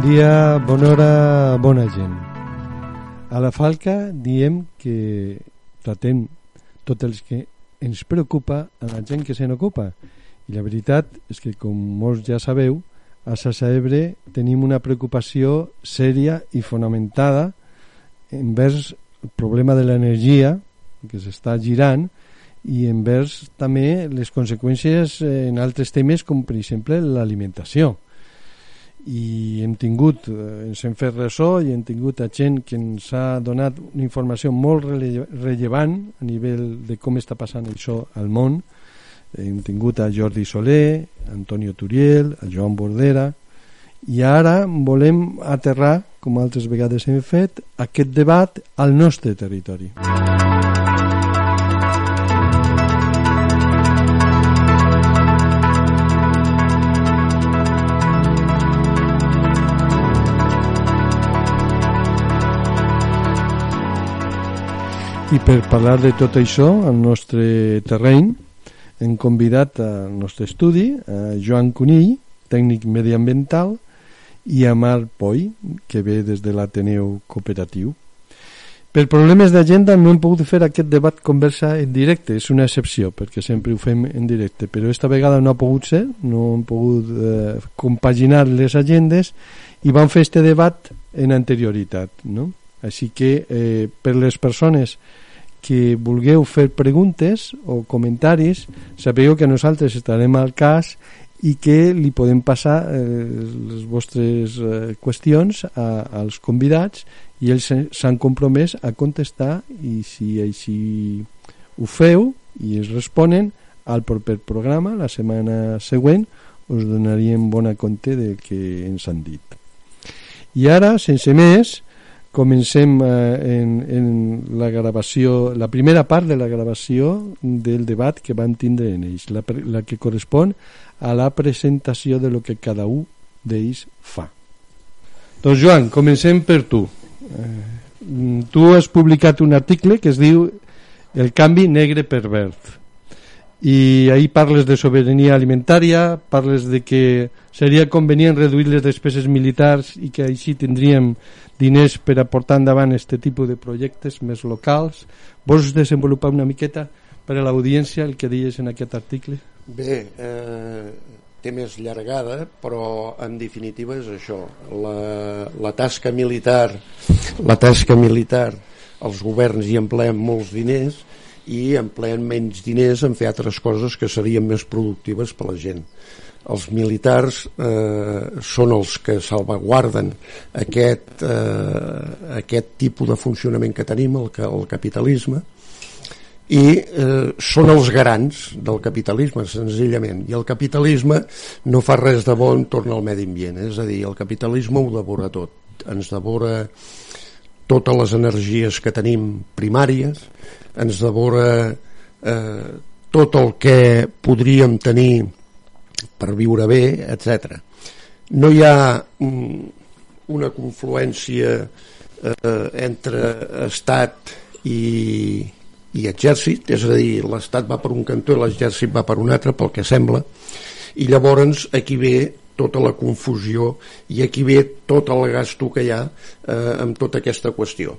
Dia, bona hora, bona gent. A la Falca diem que tratem tot el que ens preocupa a la gent que se n'ocupa. I la veritat és que, com molts ja sabeu, a Sassa Ebre tenim una preocupació sèria i fonamentada envers el problema de l'energia que s'està girant i envers també les conseqüències en altres temes com per exemple l'alimentació i hem tingut, eh, ens hem fet ressò i hem tingut a gent que ens ha donat una informació molt relle rellevant a nivell de com està passant això al món. Hem tingut a Jordi Soler Antonio Turiel, a Joan Bordera i ara volem aterrar, com altres vegades hem fet aquest debat al nostre territori I per parlar de tot això, al nostre terreny, hem convidat al nostre estudi a Joan Cunill, tècnic mediambiental, i a Marc Poi, que ve des de l'Ateneu Cooperatiu. Per problemes d'agenda no hem pogut fer aquest debat conversa en directe, és una excepció, perquè sempre ho fem en directe, però esta vegada no ha pogut ser, no hem pogut eh, compaginar les agendes i vam fer este debat en anterioritat, no? Així que eh, per les persones que vulgueu fer preguntes o comentaris, sabeu que nosaltres estarem al cas i que li podem passar eh, les vostres eh, qüestions a, als convidats i ells s'han compromès a contestar i si així ho feu i es responen al proper programa, la setmana següent us donaríem bona compte del que ens han dit. I ara, sense més, comencem eh, en, en la gravació, la primera part de la gravació del debat que van tindre en ells, la, la que correspon a la presentació de lo que cada un d'ells fa. Doncs Joan, comencem per tu. Eh, tu has publicat un article que es diu El canvi negre per verd i ahir parles de sobirania alimentària, parles de que seria convenient reduir les despeses militars i que així tindríem diners per a portar endavant aquest tipus de projectes més locals. Vols desenvolupar una miqueta per a l'audiència el que deies en aquest article? Bé, eh, té més llargada, però en definitiva és això. La, la tasca militar, la tasca militar, els governs hi empleen molts diners i empleen menys diners en fer altres coses que serien més productives per la gent els militars eh, són els que salvaguarden aquest, eh, aquest tipus de funcionament que tenim, el, el capitalisme, i eh, són els garants del capitalisme, senzillament. I el capitalisme no fa res de bo en torn al medi ambient, és a dir, el capitalisme ho devora tot. Ens devora totes les energies que tenim primàries, ens devora eh, tot el que podríem tenir per viure bé, etc. No hi ha una confluència eh, entre estat i, i exèrcit, és a dir, l'estat va per un cantó i l'exèrcit va per un altre, pel que sembla, i llavors aquí ve tota la confusió i aquí ve tot el gasto que hi ha eh, amb tota aquesta qüestió.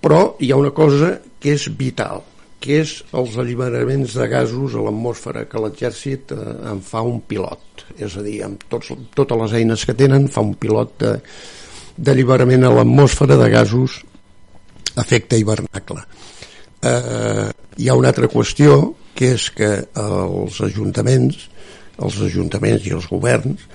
Però hi ha una cosa que és vital que és els alliberaments de gasos a l'atmosfera que l'exèrcit eh, en fa un pilot. És a dir, amb tots, totes les eines que tenen fa un pilot d'alliberament a l'atmosfera de gasos efecte hivernacle. Eh, hi ha una altra qüestió que és que els ajuntaments els ajuntaments i els governs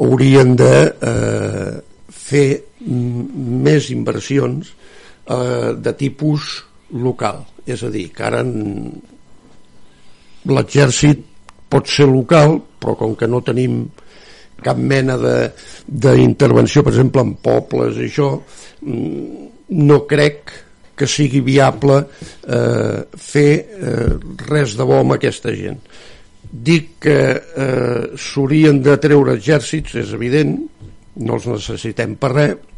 haurien de eh, fer més inversions eh, de tipus local. És a dir, que ara l'exèrcit pot ser local però com que no tenim cap mena d'intervenció per exemple en pobles i això no crec que sigui viable eh, fer eh, res de bo amb aquesta gent dic que eh, s'haurien de treure exèrcits, és evident, no els necessitem per res,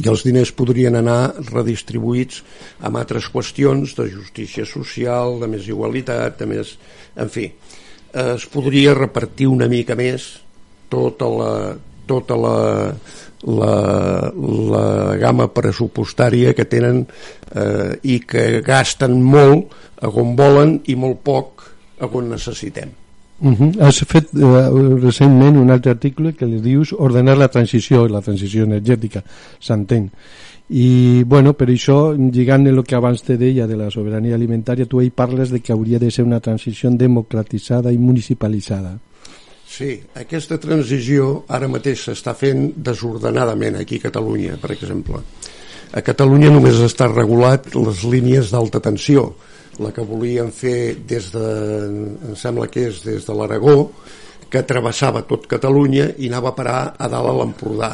i els diners podrien anar redistribuïts amb altres qüestions de justícia social, de més igualitat, de més... En fi, eh, es podria repartir una mica més tota la, tota la, la, la gamma pressupostària que tenen eh, i que gasten molt a on volen i molt poc a on necessitem. Uh -huh. Has fet uh, recentment un altre article que li dius ordenar la transició, la transició energètica, s'entén. I, bueno, per això, lligant el que abans te deia de la sobirania alimentària, tu hi parles de que hauria de ser una transició democratitzada i municipalitzada. Sí, aquesta transició ara mateix s'està fent desordenadament aquí a Catalunya, per exemple. A Catalunya només està regulat les línies d'alta tensió, la que volien fer des de, em sembla que és des de l'Aragó, que travessava tot Catalunya i anava a parar a dalt a l'Empordà.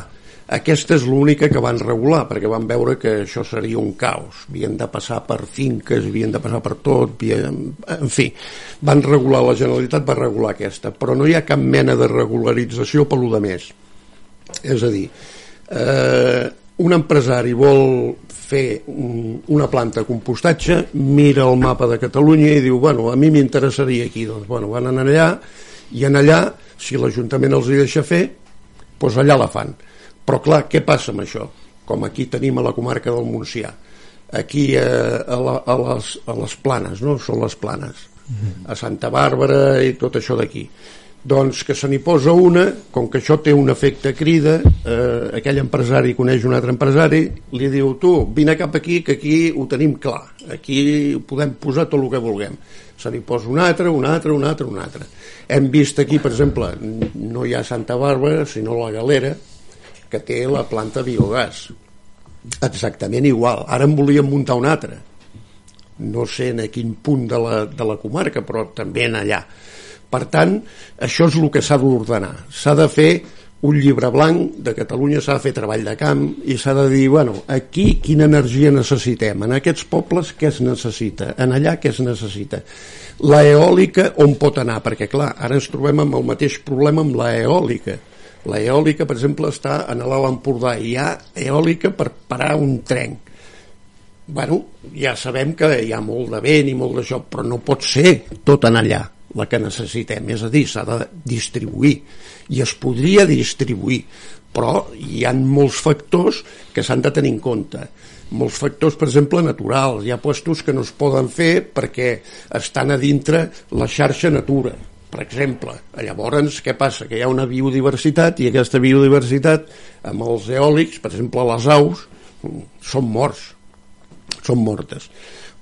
Aquesta és l'única que van regular, perquè van veure que això seria un caos. Havien de passar per finques, havien de passar per tot, havien... en fi, van regular, la Generalitat va regular aquesta, però no hi ha cap mena de regularització per lo de més. És a dir, eh, un empresari vol fer una planta de compostatge, mira el mapa de Catalunya i diu, bueno, a mi m'interessaria aquí, doncs, bueno, van anar allà, i en allà, si l'Ajuntament els hi deixa fer, doncs allà la fan. Però clar, què passa amb això? Com aquí tenim a la comarca del Montsià, aquí eh, a, la, a, les, a les planes, no? Són les planes, a Santa Bàrbara i tot això d'aquí doncs que se n'hi posa una, com que això té un efecte crida, eh, aquell empresari coneix un altre empresari, li diu, tu, vine cap aquí, que aquí ho tenim clar, aquí podem posar tot el que vulguem. Se n'hi posa un altre, un altre, un altre, un altre. Hem vist aquí, per exemple, no hi ha Santa Bàrbara, sinó la Galera, que té la planta biogàs. Exactament igual. Ara en volíem muntar un altre. No sé en quin punt de la, de la comarca, però també en allà per tant, això és el que s'ha d'ordenar. S'ha de fer un llibre blanc de Catalunya, s'ha de fer treball de camp i s'ha de dir, bueno, aquí quina energia necessitem, en aquests pobles què es necessita, en allà què es necessita. La eòlica on pot anar? Perquè clar, ara ens trobem amb el mateix problema amb la eòlica. La eòlica, per exemple, està en l'Alt Empordà i hi ha eòlica per parar un tren. Bueno, ja sabem que hi ha molt de vent i molt d'això, però no pot ser tot en allà la que necessitem, és a dir, s'ha de distribuir i es podria distribuir però hi han molts factors que s'han de tenir en compte molts factors, per exemple, naturals hi ha puestos que no es poden fer perquè estan a dintre la xarxa natura per exemple. Llavors, què passa? Que hi ha una biodiversitat i aquesta biodiversitat, amb els eòlics, per exemple, les aus, són morts, són mortes.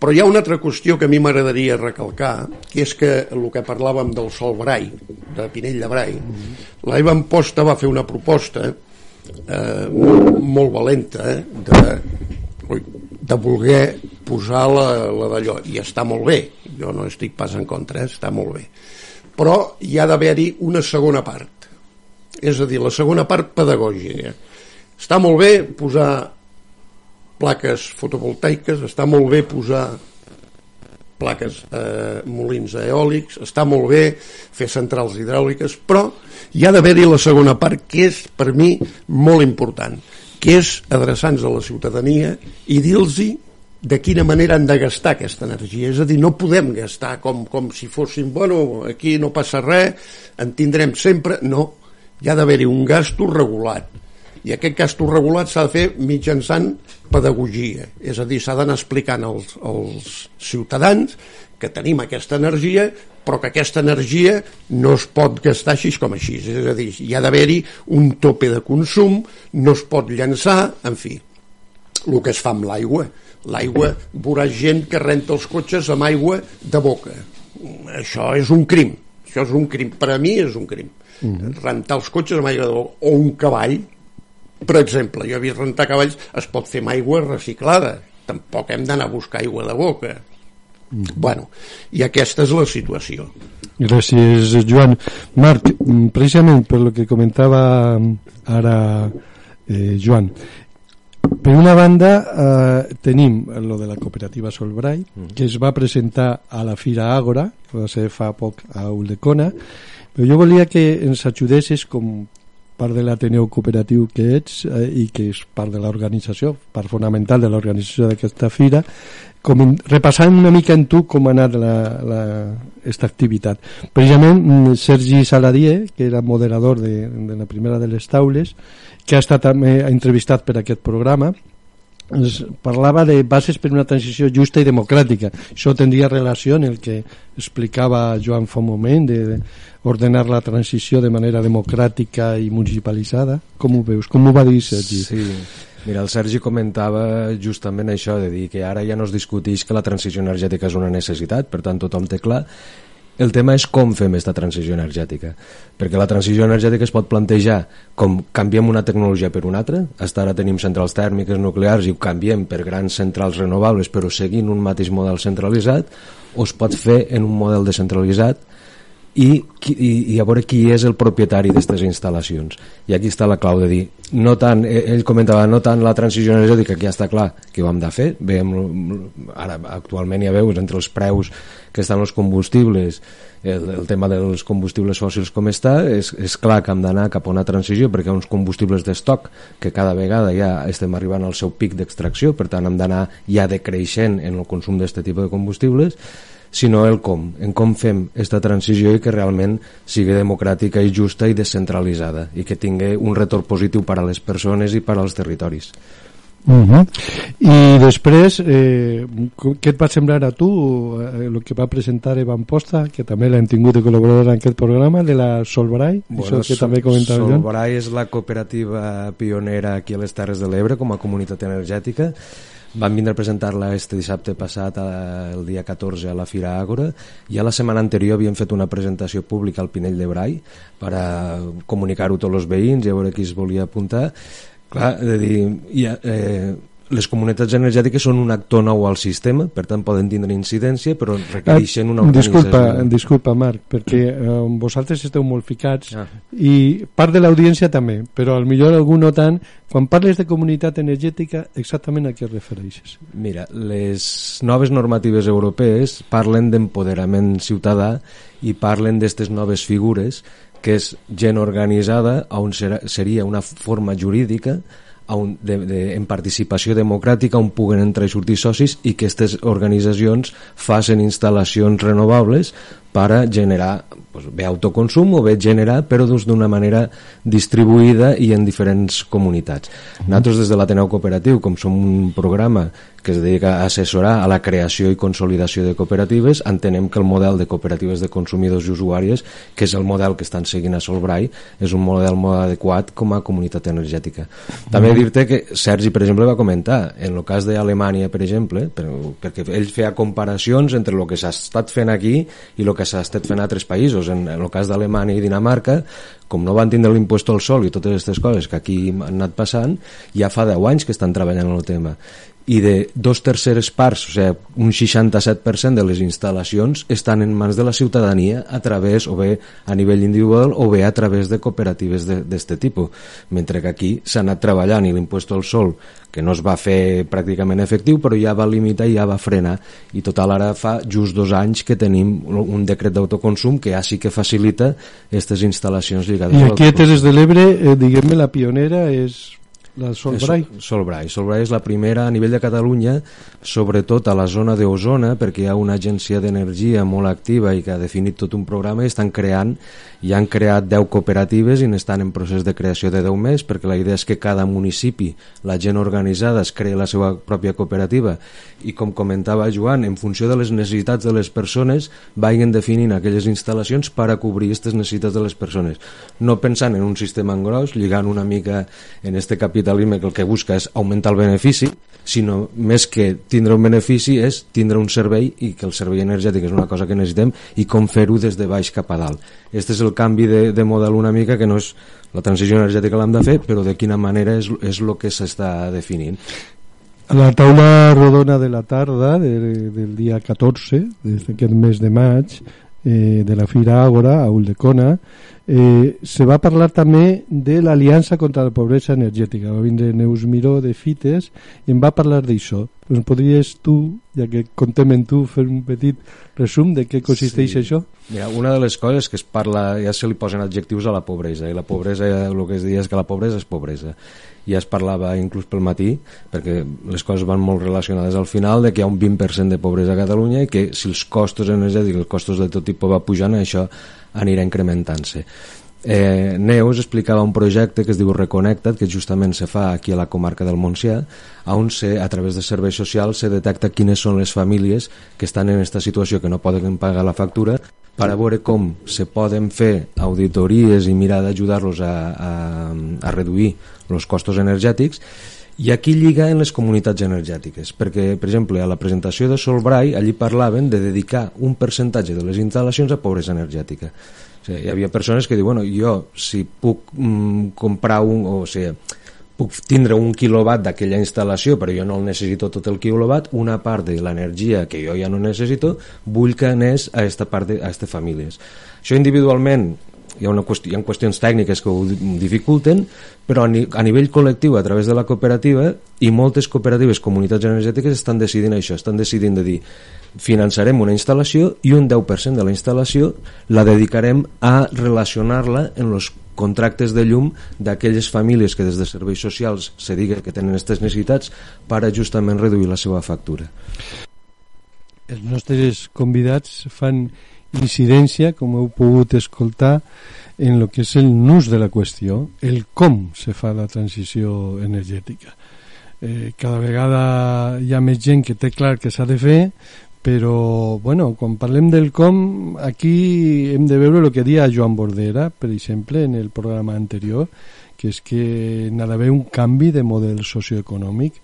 Però hi ha una altra qüestió que a mi m'agradaria recalcar, que és que el que parlàvem del Sol Brai, de Pinell de Brai, mm -hmm. l'Eva Amposta va fer una proposta eh, molt, molt valenta eh, de, de voler posar la, la d'allò, i està molt bé, jo no estic pas en contra, eh, està molt bé. Però hi ha d'haver-hi una segona part, és a dir, la segona part pedagògica. Està molt bé posar plaques fotovoltaiques, està molt bé posar plaques eh, molins eòlics, està molt bé fer centrals hidràuliques, però hi ha d'haver-hi la segona part, que és per mi molt important, que és adreçar-nos a la ciutadania i dir-los de quina manera han de gastar aquesta energia. És a dir, no podem gastar com, com si fóssim, bueno, aquí no passa res, en tindrem sempre... No, hi ha d'haver-hi un gasto regulat i aquest gasto regulat s'ha de fer mitjançant pedagogia, és a dir, s'ha d'anar explicant als, als ciutadans que tenim aquesta energia però que aquesta energia no es pot gastar així com així, és a dir, hi ha d'haver-hi un tope de consum, no es pot llançar, en fi, el que es fa amb l'aigua. L'aigua, veuràs gent que renta els cotxes amb aigua de boca. Això és un crim, això és un crim, per a mi és un crim. Mm -hmm. Rentar els cotxes amb aigua de boca, o un cavall, per exemple, jo he vist rentar cavalls, es pot fer amb aigua reciclada, tampoc hem d'anar a buscar aigua de boca Mm. Bueno, i aquesta és la situació. Gràcies, Joan. Marc, mm, precisament per lo que comentava mm, ara eh, Joan, per una banda eh, tenim lo de la cooperativa Solbrai, mm. que es va presentar a la Fira Àgora, que va ser fa poc a Uldecona, però jo volia que ens ajudessis com part de l'Ateneu Cooperatiu que ets eh, i que és part de l'organització, part fonamental de l'organització d'aquesta fira, com, repassant una mica en tu com ha anat la, la, esta activitat. Precisament mm, Sergi Saladier, que era moderador de, de la primera de les taules, que ha estat també entrevistat per aquest programa, ens parlava de bases per una transició justa i democràtica. Això tindria relació en el que explicava Joan fa un moment, de, de ordenar la transició de manera democràtica i municipalitzada. Com ho veus? Com ho va dir Sergi? Sí, Mira, el Sergi comentava justament això, de dir que ara ja no es discuteix que la transició energètica és una necessitat, per tant tothom té clar. El tema és com fem aquesta transició energètica, perquè la transició energètica es pot plantejar com canviem una tecnologia per una altra, hasta ara tenim centrals tèrmiques nuclears i ho canviem per grans centrals renovables però seguint un mateix model centralitzat, o es pot fer en un model descentralitzat i, i, i a veure qui és el propietari d'aquestes instal·lacions. I aquí està la clau de dir no tant, eh, ell comentava no tant la transició energètica que ja està clar que ho hem de fer. Veiem, ara actualment ja veus entre els preus que estan els combustibles el, el tema dels combustibles fòssils com està és, és clar que hem d'anar cap a una transició perquè hi ha uns combustibles d'estoc que cada vegada ja estem arribant al seu pic d'extracció per tant hem d'anar ja decreixent en el consum d'aquest tipus de combustibles sinó el com, en com fem aquesta transició i que realment sigui democràtica i justa i descentralitzada i que tingui un retorn positiu per a les persones i per als territoris. Uh -huh. I després, eh, què et va semblar a tu eh, el que va presentar Evan Posta, que també l'hem tingut de col·laboradora en aquest programa, de la Solbrai, bueno, això que també comentava Solbrai és la cooperativa pionera aquí a les Terres de l'Ebre com a comunitat energètica van vindre a presentar-la este dissabte passat el dia 14 a la Fira Àgora i a la setmana anterior havien fet una presentació pública al Pinell de Brai per comunicar-ho tots els veïns i a veure qui es volia apuntar. Clar, de dir, ja, eh, les comunitats energètiques són un actor nou al sistema, per tant poden tindre incidència, però requereixen una organització. Disculpa, disculpa Marc, perquè eh, vosaltres esteu molt ficats ah. i part de l'audiència també, però al millor algú no tant. Quan parles de comunitat energètica, exactament a què refereixes? Mira, les noves normatives europees parlen d'empoderament ciutadà i parlen d'aquestes noves figures que és gent organitzada on seria una forma jurídica un, de, de, en participació democràtica on puguen entrar i sortir socis i que aquestes organitzacions facin instal·lacions renovables per a generar pues, bé autoconsum o bé generar però doncs, d'una manera distribuïda i en diferents comunitats. Nosaltres des de l'Ateneu Cooperatiu, com som un programa que es dedica a assessorar a la creació i consolidació de cooperatives, entenem que el model de cooperatives de consumidors i usuàries, que és el model que estan seguint a Solbrai, és un model molt adequat com a comunitat energètica. També dir-te que Sergi, per exemple, va comentar, en el cas d'Alemanya, per exemple, perquè ell feia comparacions entre el que s'ha estat fent aquí i el que s'ha estat fent a altres països. En, en el cas d'Alemanya i Dinamarca, com no van tindre l'impost al sol i totes aquestes coses que aquí han anat passant, ja fa 10 anys que estan treballant en el tema i de dos terceres parts, o sigui, un 67% de les instal·lacions estan en mans de la ciutadania a través, o bé a nivell individual, o bé a través de cooperatives d'aquest tipus. Mentre que aquí s'ha anat treballant i l'impost al sol que no es va fer pràcticament efectiu, però ja va limitar i ja va frenar. I total, ara fa just dos anys que tenim un decret d'autoconsum que ja sí que facilita aquestes instal·lacions lligades I aquí a Terres de l'Ebre, eh, diguem-ne, la pionera és La Solbrai. Solbrai. Solbrai és la primera a nivell de Catalunya, sobretot a la zona d'Osona, perquè hi ha una agència d'energia molt activa i que ha definit tot un programa i estan creant, i han creat 10 cooperatives i n'estan en procés de creació de 10 més, perquè la idea és que cada municipi, la gent organitzada, es crea la seva pròpia cooperativa i com comentava Joan, en funció de les necessitats de les persones, vagin definint aquelles instal·lacions per a cobrir aquestes necessitats de les persones. No pensant en un sistema en gros, lligant una mica en este capitalisme que el que busca és augmentar el benefici, sinó més que tindre un benefici és tindre un servei i que el servei energètic és una cosa que necessitem i com fer-ho des de baix cap a dalt. Este és el canvi de, de model una mica que no és la transició energètica l'hem de fer, però de quina manera és, és el que s'està definint. A la taula rodona de la tarda de, del dia 14 d'aquest mes de maig eh, de la Fira Àgora a Uldecona eh, se va parlar també de l'Aliança contra la Pobresa Energètica va vindre Neus Miró de Fites i em va parlar d'això pues podries tu, ja que contem en tu fer un petit resum de què consisteix sí. això? Mira, una de les coses que es parla, ja se li posen adjectius a la pobresa i la pobresa, el que es diu és que la pobresa és pobresa ja es parlava inclús pel matí perquè les coses van molt relacionades al final de que hi ha un 20% de pobresa a Catalunya i que si els costos energètics, els costos de tot tipus va pujant, això anirà incrementant-se. Eh, Neus explicava un projecte que es diu Reconnecta't, que justament se fa aquí a la comarca del Montsià, on se, a través de serveis socials se detecta quines són les famílies que estan en aquesta situació que no poden pagar la factura per a veure com se poden fer auditories i mirar d'ajudar-los a, a, a reduir els costos energètics i aquí lliga en les comunitats energètiques, perquè, per exemple, a la presentació de Solbrai, allí parlaven de dedicar un percentatge de les instal·lacions a pobresa energètica. O sigui, hi havia persones que diuen, bueno, jo, si puc mm, comprar un... O sigui, puc tindre un quilowatt d'aquella instal·lació però jo no el necessito tot el quilowatt una part de l'energia que jo ja no necessito vull que anés a esta part de, a aquestes famílies això individualment hi ha, una qüestió, hi ha qüestions tècniques que ho dificulten, però a, ni, a nivell col·lectiu, a través de la cooperativa, i moltes cooperatives, comunitats energètiques, estan decidint això, estan decidint de dir finançarem una instal·lació i un 10% de la instal·lació la dedicarem a relacionar-la en els contractes de llum d'aquelles famílies que des de serveis socials se digui que tenen aquestes necessitats per a justament reduir la seva factura. Els nostres convidats fan incidència, com heu pogut escoltar, en el que és el nus de la qüestió, el com se fa la transició energètica. Eh, cada vegada hi ha més gent que té clar que s'ha de fer, però bueno, quan parlem del com, aquí hem de veure el que dia Joan Bordera, per exemple, en el programa anterior, que és que n'ha d'haver un canvi de model socioeconòmic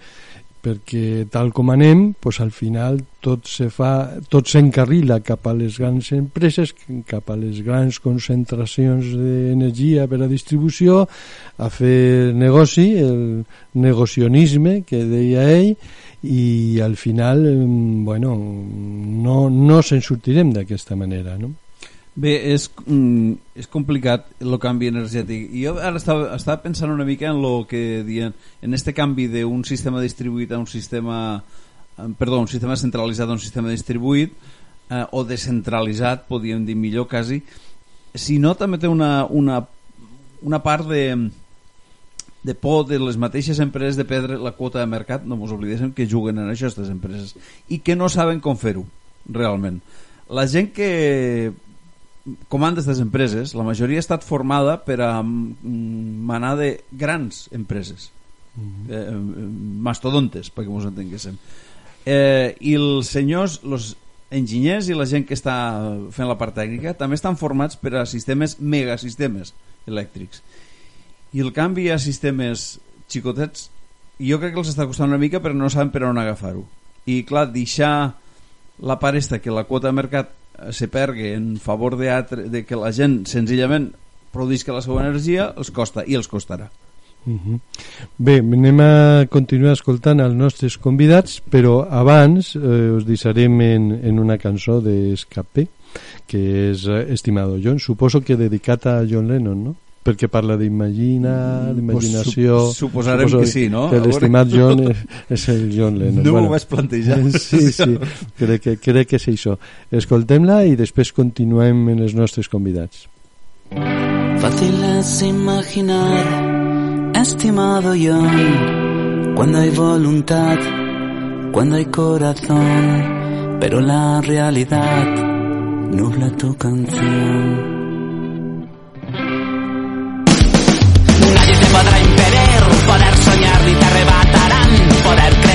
perquè tal com anem pues, al final tot se fa tot s'encarrila cap a les grans empreses cap a les grans concentracions d'energia per a distribució a fer negoci el negocionisme que deia ell i al final bueno, no, no se'n sortirem d'aquesta manera no? Bé, és, mm, és complicat el canvi energètic. I jo ara estava, estava pensant una mica en lo que dien, en este canvi d'un sistema distribuït a un sistema eh, perdó, un sistema centralitzat a un sistema distribuït eh, o descentralitzat, podríem dir millor quasi, si no també té una, una, una part de, de por de les mateixes empreses de perdre la quota de mercat, no ens oblidéssim que juguen en això aquestes empreses, i que no saben com fer-ho, realment. La gent que comandes de les empreses, la majoria ha estat formada per a mm, manar de grans empreses, mm -hmm. eh, mastodontes, perquè ens entenguéssim. Eh, I els senyors, els enginyers i la gent que està fent la part tècnica també estan formats per a sistemes, megasistemes elèctrics. I el canvi a sistemes xicotets jo crec que els està costant una mica però no saben per on agafar-ho. I clar, deixar la part esta que la quota de mercat se pergui en favor de, altre, de que la gent senzillament produïsca la seva energia els costa i els costarà Uh -huh. Bé, anem a continuar escoltant els nostres convidats, però abans eh, us deixarem en, en una cançó d'Escape, que és eh, Estimado John, suposo que dedicat a John Lennon, no? Perquè parla d'imaginar, d'imaginació... Pues suposarem suposo que sí, no? Que l'estimat John és, és el John Lennon. No bueno, ho vaig plantejar. Sí, sí, crec que, crec que és això. Escoltem-la i després continuem en els nostres convidats. Fácil es imaginar, es estimado John, cuando hay voluntad, cuando hay corazón, pero la realidad nubla tu canción. Te arrebatarán poder crear.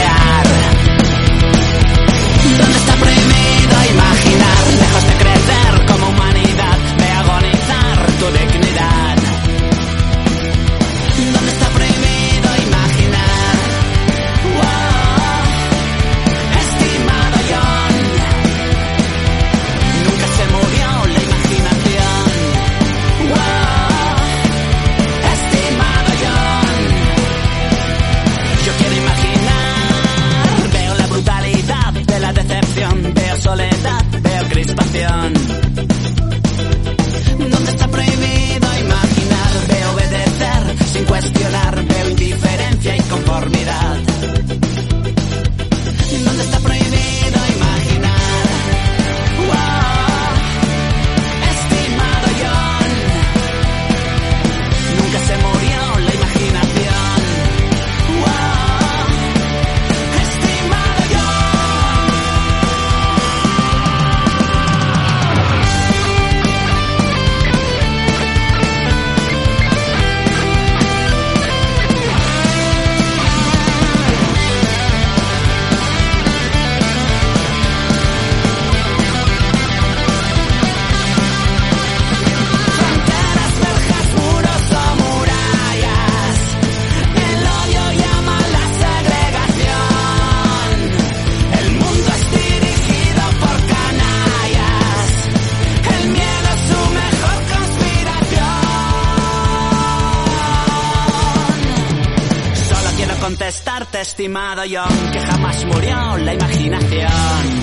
Contestarte, estimado John, que jamás murió la imaginación.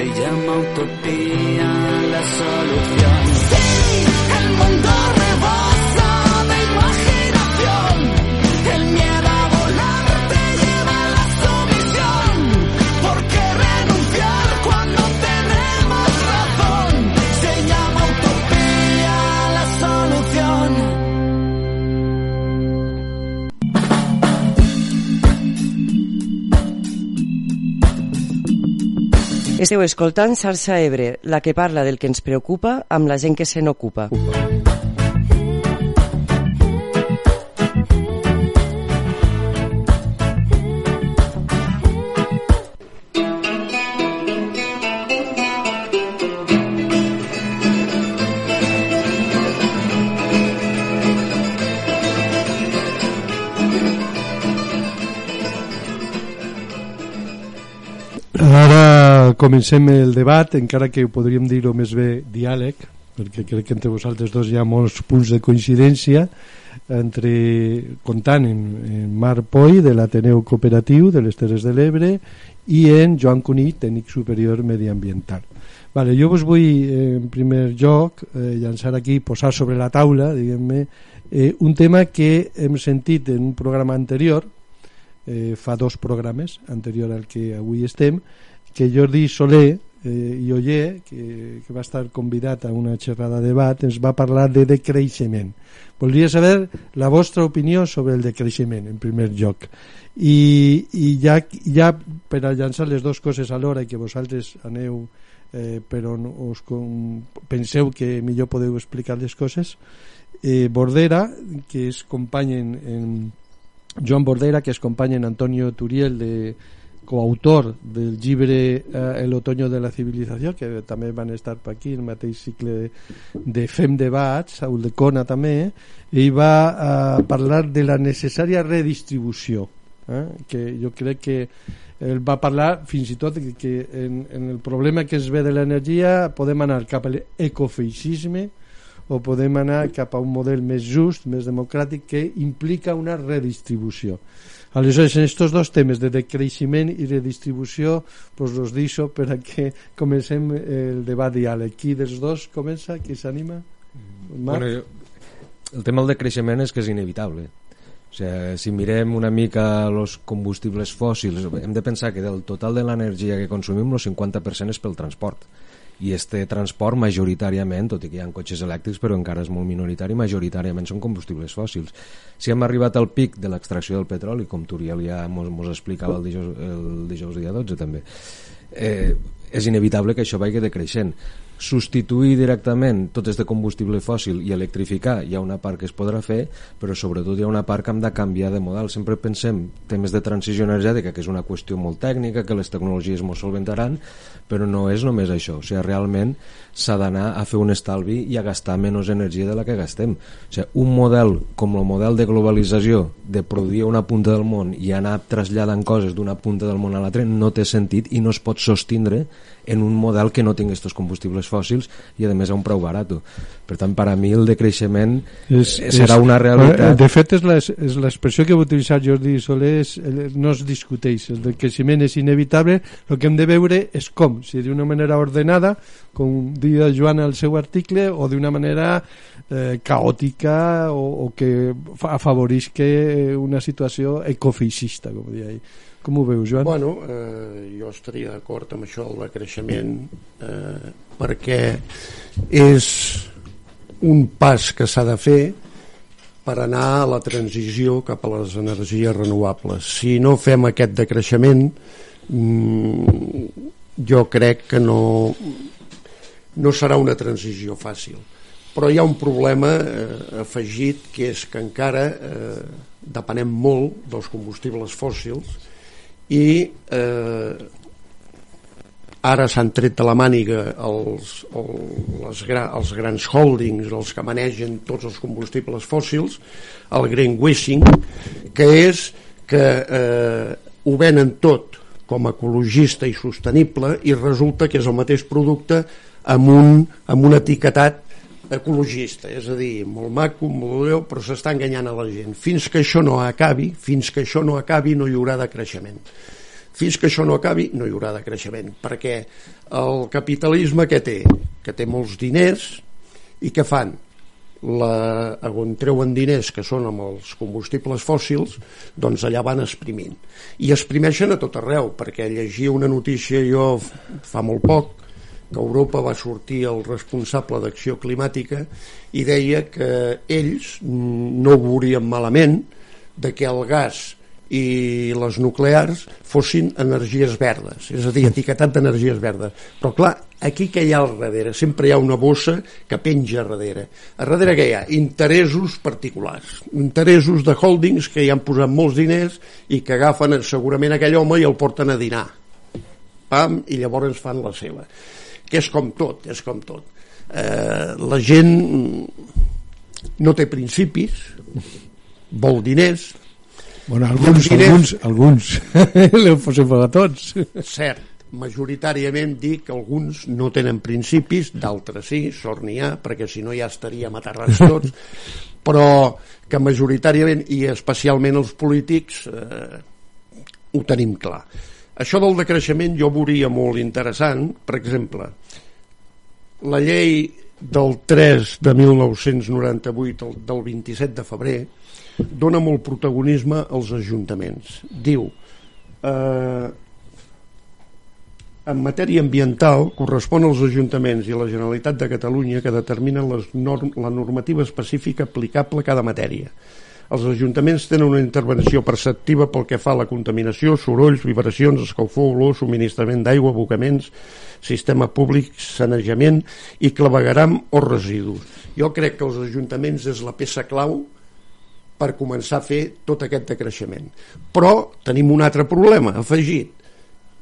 Se llama utopía la solución. Esteu escoltant Salsa Ebre, la que parla del que ens preocupa amb la gent que se n'ocupa. Ara comencem el debat, encara que podríem dir-ho més bé diàleg, perquè crec que entre vosaltres dos hi ha molts punts de coincidència, entre comptant en, en Marc Poi, de l'Ateneu Cooperatiu de les Terres de l'Ebre, i en Joan Cuní, tècnic superior mediambiental. Vale, jo vos vull, en primer lloc, eh, llançar aquí, posar sobre la taula, diguem-ne, eh, un tema que hem sentit en un programa anterior, eh, fa dos programes anterior al que avui estem que Jordi Soler eh, i Oller que, que va estar convidat a una xerrada de debat ens va parlar de decreixement. Voldria saber la vostra opinió sobre el decreixement en primer lloc. I, i ja, ja per a llançar les dues coses alhora i que vosaltres aneu eh, però no us com, penseu que millor podeu explicar les coses eh, Bordera que és company en, en Joan Bordera, que és company en Antonio Turiel, de, coautor del llibre eh, El otoño de la civilizació, que també van estar per aquí, el mateix cicle de, de Fem Debats, Saúl de Cona també, i va eh, parlar de la necessària redistribució eh? que jo crec que ell va parlar fins i tot que, que en, en el problema que es ve de l'energia podem anar cap a l'ecofeixisme o podem anar cap a un model més just, més democràtic que implica una redistribució Aleshores, en aquests dos temes de decreixement i de distribució, pues los deixo per a que comencem el debat diàleg. Qui dels dos comença? Qui s'anima? Bueno, jo, el tema del decreixement és que és inevitable. O sigui, si mirem una mica els combustibles fòssils, hem de pensar que del total de l'energia que consumim, el 50% és pel transport i este transport majoritàriament, tot i que hi ha cotxes elèctrics però encara és molt minoritari, majoritàriament són combustibles fòssils. Si hem arribat al pic de l'extracció del petroli, com Turiel ja mos, mos explicava el dijous, el dijous dia 12 també, eh, és inevitable que això vagi decreixent substituir directament tot este combustible fòssil i electrificar hi ha una part que es podrà fer però sobretot hi ha una part que hem de canviar de model. Sempre pensem temes de transició energètica que és una qüestió molt tècnica que les tecnologies ens solventaran però no és només això. O sigui, realment s'ha d'anar a fer un estalvi i a gastar menys energia de la que gastem. O sigui, un model com el model de globalització de produir una punta del món i anar traslladant coses d'una punta del món a l'altra no té sentit i no es pot sostindre en un model que no tingui aquests combustibles fòssils i a més a un preu barat per tant per a mi el decreixement és, serà és, una realitat. De fet és l'expressió que va utilitzar Jordi Soler és, no es discuteix el decreixement és inevitable el que hem de veure és com, si d'una manera ordenada com dia Joan al seu article o d'una manera eh, caòtica o, o que afavorisca una situació ecofeixista com deia ell com ho veus, Joan? Bueno, eh, jo estaria d'acord amb això del creixement eh, perquè és un pas que s'ha de fer per anar a la transició cap a les energies renovables. Si no fem aquest decreixement, mmm, jo crec que no, no serà una transició fàcil. Però hi ha un problema eh, afegit que és que encara eh, depenem molt dels combustibles fòssils i eh, ara s'han tret de la màniga els, els, gra, els grans holdings, els que manegen tots els combustibles fòssils, el greenwashing, que és que eh, ho venen tot com ecologista i sostenible i resulta que és el mateix producte amb un, amb un etiquetat ecologista, és a dir, molt maco, molt breu, però s'està enganyant a la gent. Fins que això no acabi, fins que això no acabi no hi haurà de creixement. Fins que això no acabi no hi haurà de creixement, perquè el capitalisme que té? Que té molts diners i que fan? La, on treuen diners que són amb els combustibles fòssils doncs allà van exprimint i exprimeixen a tot arreu perquè llegia una notícia jo fa molt poc Europa va sortir el responsable d'acció climàtica i deia que ells no ho veurien malament de que el gas i les nuclears fossin energies verdes, és a dir, etiquetat d'energies verdes. Però clar, aquí que hi ha al darrere? Sempre hi ha una bossa que penja a darrere. A darrere què hi ha? Interessos particulars, interessos de holdings que hi han posat molts diners i que agafen segurament aquell home i el porten a dinar. Pam, i llavors fan la seva que és com tot, és com tot. Eh, la gent no té principis, vol diners, Bueno, alguns, diners, alguns, alguns, posem per a tots. Cert, majoritàriament dic que alguns no tenen principis, d'altres sí, sort n'hi ha, perquè si no ja estaríem aterrats tots, però que majoritàriament, i especialment els polítics, eh, ho tenim clar. Això del decreixement jo veuria molt interessant, per exemple, la llei del 3 de 1998, del 27 de febrer, dona molt protagonisme als ajuntaments. Diu, eh, en matèria ambiental correspon als ajuntaments i a la Generalitat de Catalunya que determinen les norm la normativa específica aplicable a cada matèria els ajuntaments tenen una intervenció perceptiva pel que fa a la contaminació, sorolls, vibracions, escalfor, olor, subministrament d'aigua, abocaments, sistema públic, sanejament i clavegaram o residus. Jo crec que els ajuntaments és la peça clau per començar a fer tot aquest decreixement. Però tenim un altre problema afegit,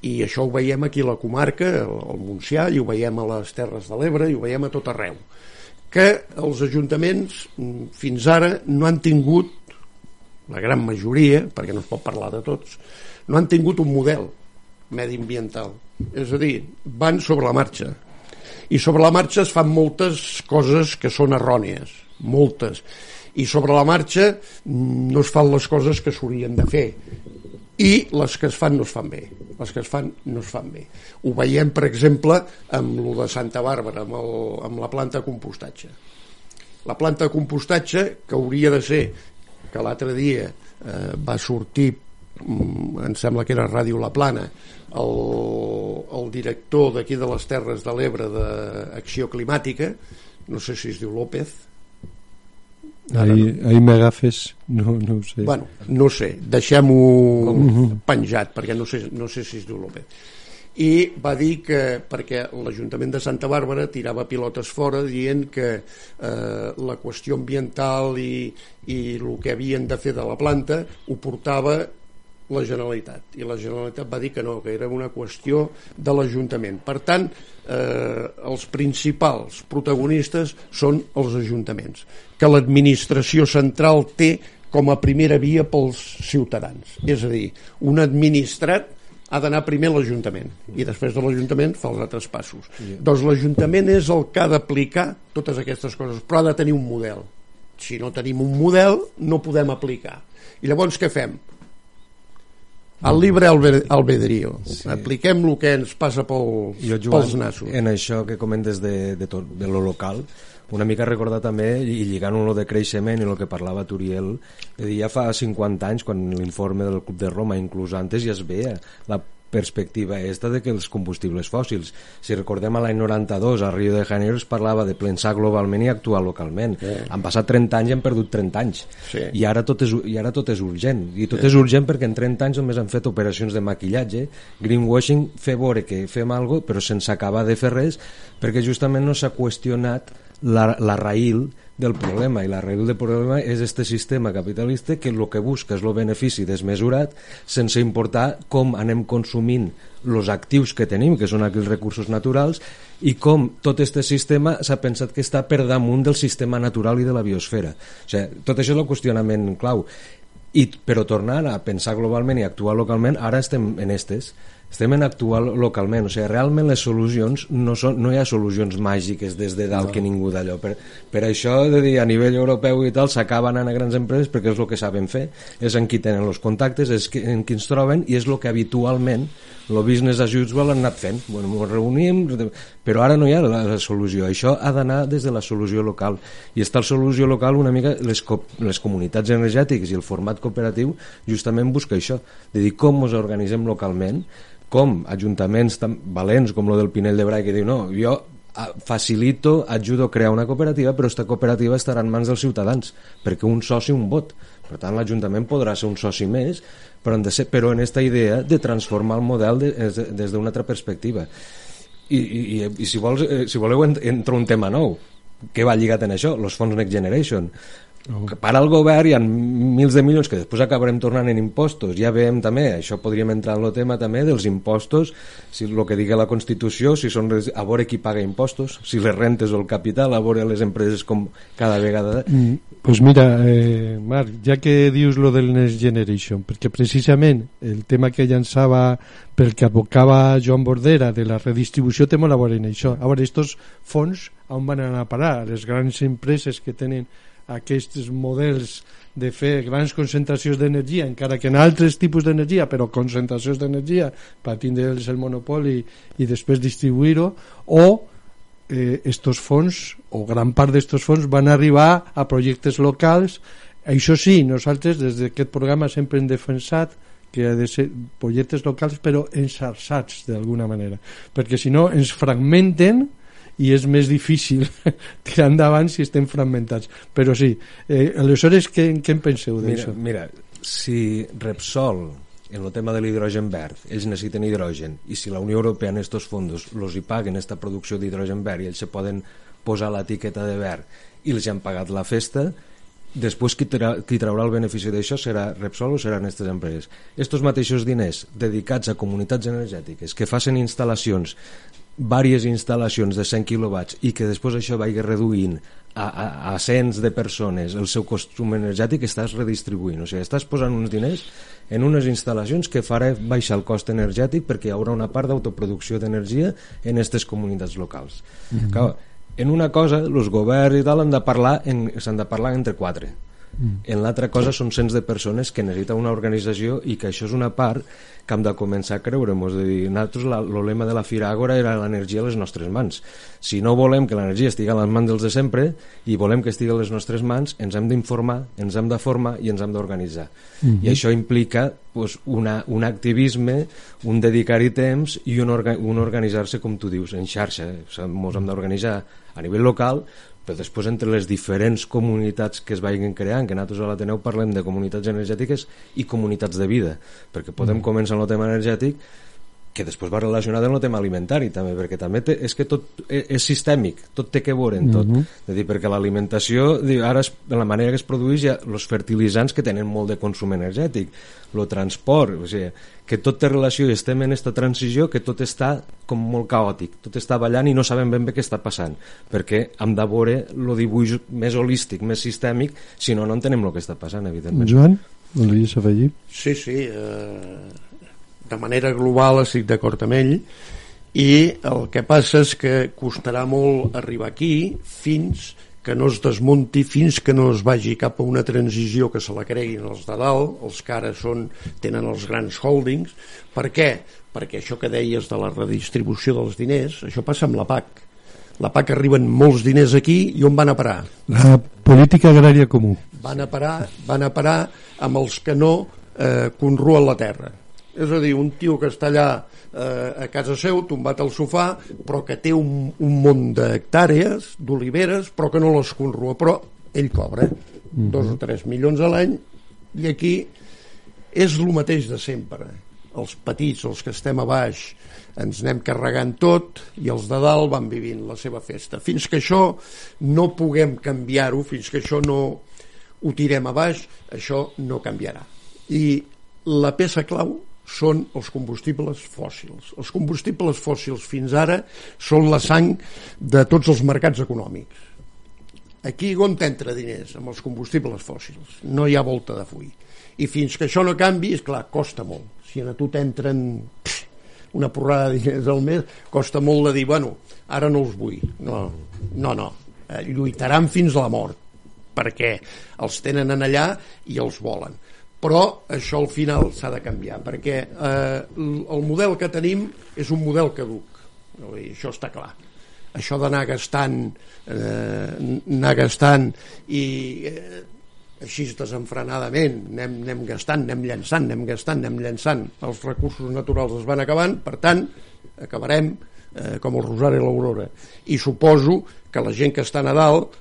i això ho veiem aquí a la comarca, al Montsià, i ho veiem a les Terres de l'Ebre, i ho veiem a tot arreu que els ajuntaments mm, fins ara no han tingut la gran majoria, perquè no es pot parlar de tots, no han tingut un model mediambiental. És a dir, van sobre la marxa. I sobre la marxa es fan moltes coses que són errònies, moltes. I sobre la marxa mm, no es fan les coses que s'haurien de fer. I les que es fan no es fan bé. Les que es fan no es fan bé. Ho veiem, per exemple, amb lo de Santa Bàrbara, amb, el, amb la planta de compostatge. La planta de compostatge, que hauria de ser, que l'altre dia eh, va sortir mm, em sembla que era Ràdio La Plana el, el director d'aquí de les Terres de l'Ebre d'Acció Climàtica no sé si es diu López. Ahí, no. ahí m'agafes no, no ho sé. Bueno, no sé, deixem-ho penjat perquè no sé, no sé si es diu López i va dir que perquè l'Ajuntament de Santa Bàrbara tirava pilotes fora dient que eh, la qüestió ambiental i, i el que havien de fer de la planta ho portava la Generalitat. I la Generalitat va dir que no, que era una qüestió de l'Ajuntament. Per tant eh, els principals protagonistes són els ajuntaments que l'administració central té com a primera via pels ciutadans. És a dir, un administrat ha d'anar primer l'Ajuntament i després de l'Ajuntament fa els altres passos yeah. doncs l'Ajuntament és el que ha d'aplicar totes aquestes coses però ha de tenir un model si no tenim un model no podem aplicar i llavors què fem? el libre albedrío sí. apliquem el que ens passa pel, jo, Joan, pels nassos en això que comentes de, de, tot, de lo local una mica recordar també, i lligant lo de creixement i el que parlava Turiel, ja fa 50 anys, quan l'informe del Club de Roma, inclús antes, ja es veia la perspectiva esta de que els combustibles fòssils si recordem a l'any 92 a Rio de Janeiro es parlava de pensar globalment i actuar localment sí. han passat 30 anys i han perdut 30 anys sí. I, ara tot és, i ara tot és urgent i tot sí. és urgent perquè en 30 anys només han fet operacions de maquillatge greenwashing, fer veure que fem alguna però sense acabar de fer res perquè justament no s'ha qüestionat la, la raïl del problema i la raïl del problema és este sistema capitalista que el que busca és el benefici desmesurat sense importar com anem consumint els actius que tenim, que són aquells recursos naturals i com tot aquest sistema s'ha pensat que està per damunt del sistema natural i de la biosfera. O sigui, tot això és el qüestionament clau. I, però tornar a pensar globalment i actuar localment, ara estem en estes estem en actuar localment, o sigui, realment les solucions no, són, no hi ha solucions màgiques des de dalt no. que ningú d'allò per, per això de dir, a nivell europeu i tal s'acaba anant a grans empreses perquè és el que saben fer és en qui tenen els contactes és en qui ens troben i és el que habitualment el business as usual han anat fent. Bueno, ens reunim, però ara no hi ha la, la solució. Això ha d'anar des de la solució local. I està la solució local una mica les, co les comunitats energètiques i el format cooperatiu justament busca això de dir com ens organitzem localment com ajuntaments tan valents com el del Pinell de Brai que diu no, jo ah, facilito, ajudo a crear una cooperativa però aquesta cooperativa estarà en mans dels ciutadans perquè un soci un vot. Per tant l'Ajuntament podrà ser un soci més però, de ser, però en aquesta idea de transformar el model de, des, des d'una altra perspectiva. I, i, i si, vols, eh, si voleu entra un tema nou que va lligat en això, els fons Next Generation que para el govern hi ha mils de milions que després acabarem tornant en impostos. Ja veiem també, això podríem entrar en el tema també dels impostos, si el que digui la Constitució, si són a veure qui paga impostos, si les rentes o el capital a veure les empreses com cada vegada. Mm, pues mira, eh, Marc ja que dius lo del Next Generation perquè precisament el tema que llançava pel que advocava Joan Bordera de la redistribució té molt a veure en això. A veure, estos fons on van anar a parar? Les grans empreses que tenen aquests models de fer grans concentracions d'energia, encara que en altres tipus d'energia, però concentracions d'energia per tindre'ls el monopoli i després distribuir-ho, o eh, estos fons, o gran part d'estos fons, van arribar a projectes locals. Això sí, nosaltres des d'aquest programa sempre hem defensat que ha de ser projectes locals però ensarçats d'alguna manera perquè si no ens fragmenten i és més difícil tirar endavant si estem fragmentats però sí, eh, aleshores què, què en penseu d'això? Mira, mira, si Repsol en el tema de l'hidrogen verd ells necessiten hidrogen i si la Unió Europea en estos fondos los hi paguen esta producció d'hidrogen verd i ells se poden posar l'etiqueta de verd i els han pagat la festa després qui, tra qui traurà el benefici d'això serà Repsol o seran aquestes empreses estos mateixos diners dedicats a comunitats energètiques que facin instal·lacions diverses instal·lacions de 100 quilowatts i que després això vagi reduint a, a, a cents de persones el seu consum energètic, estàs redistribuint. O sigui, estàs posant uns diners en unes instal·lacions que farà baixar el cost energètic perquè hi haurà una part d'autoproducció d'energia en aquestes comunitats locals. Mm -hmm. Clar, en una cosa, els governs i tal han de parlar s'han de parlar entre quatre Mm. En l'altra cosa són cents de persones que necessita una organització i que això és una part que hem de començar a creure. És a dir, nosaltres el lema de la Fira Àgora era l'energia a les nostres mans. Si no volem que l'energia estigui a les mans dels de sempre i volem que estigui a les nostres mans, ens hem d'informar, ens hem de formar i ens hem d'organitzar. Mm -hmm. I això implica pues, una, un activisme, un dedicar-hi temps i un, orga, un organitzar-se, com tu dius, en xarxa. Ens hem d'organitzar a nivell local, però després entre les diferents comunitats que es vagin creant, que nosaltres a l'Ateneu parlem de comunitats energètiques i comunitats de vida, perquè podem mm. començar amb el tema energètic que després va relacionat amb el tema alimentari també, perquè també té, és que tot e, és sistèmic, tot té que veure en tot mm -hmm. és dir, perquè l'alimentació ara és, de la manera que es produeix ja els fertilitzants que tenen molt de consum energètic el transport, o sigui, que tot té relació i estem en aquesta transició que tot està com molt caòtic, tot està ballant i no sabem ben bé què està passant perquè hem de veure el dibuix més holístic, més sistèmic, si no no entenem el que està passant, evidentment. Joan, volies afegir? Sí, sí, eh de manera global estic d'acord amb ell i el que passa és que costarà molt arribar aquí fins que no es desmunti fins que no es vagi cap a una transició que se la creguin els de dalt, els que ara són, tenen els grans holdings. Per què? Perquè això que deies de la redistribució dels diners, això passa amb la PAC. La PAC arriben molts diners aquí i on van a parar? La política agrària comú. Van a parar, van a parar amb els que no eh, conruen la terra és a dir, un tio que està allà eh, a casa seu, tombat al sofà, però que té un, un munt d'hectàrees, d'oliveres, però que no les conrua, però ell cobra mm -hmm. dos o tres milions a l'any i aquí és el mateix de sempre. Els petits, els que estem a baix, ens anem carregant tot i els de dalt van vivint la seva festa. Fins que això no puguem canviar-ho, fins que això no ho tirem a baix, això no canviarà. I la peça clau són els combustibles fòssils. Els combustibles fòssils fins ara són la sang de tots els mercats econòmics. Aquí on t'entra diners? Amb els combustibles fòssils. No hi ha volta de full. I fins que això no canvi, és clar, costa molt. Si a tu t'entren una porrada de diners al mes, costa molt de dir, bueno, ara no els vull. No, no, no. Eh, lluitaran fins a la mort perquè els tenen en allà i els volen però això al final s'ha de canviar perquè eh, el model que tenim és un model caduc. I això està clar. Això d'anar gastant eh, anar gastant i eh, així desenfrenadament anem, anem gastant, anem llançant anem gastant, anem llançant els recursos naturals es van acabant, per tant acabarem eh, com el Rosari i l'Aurora. I suposo que la gent que està a dalt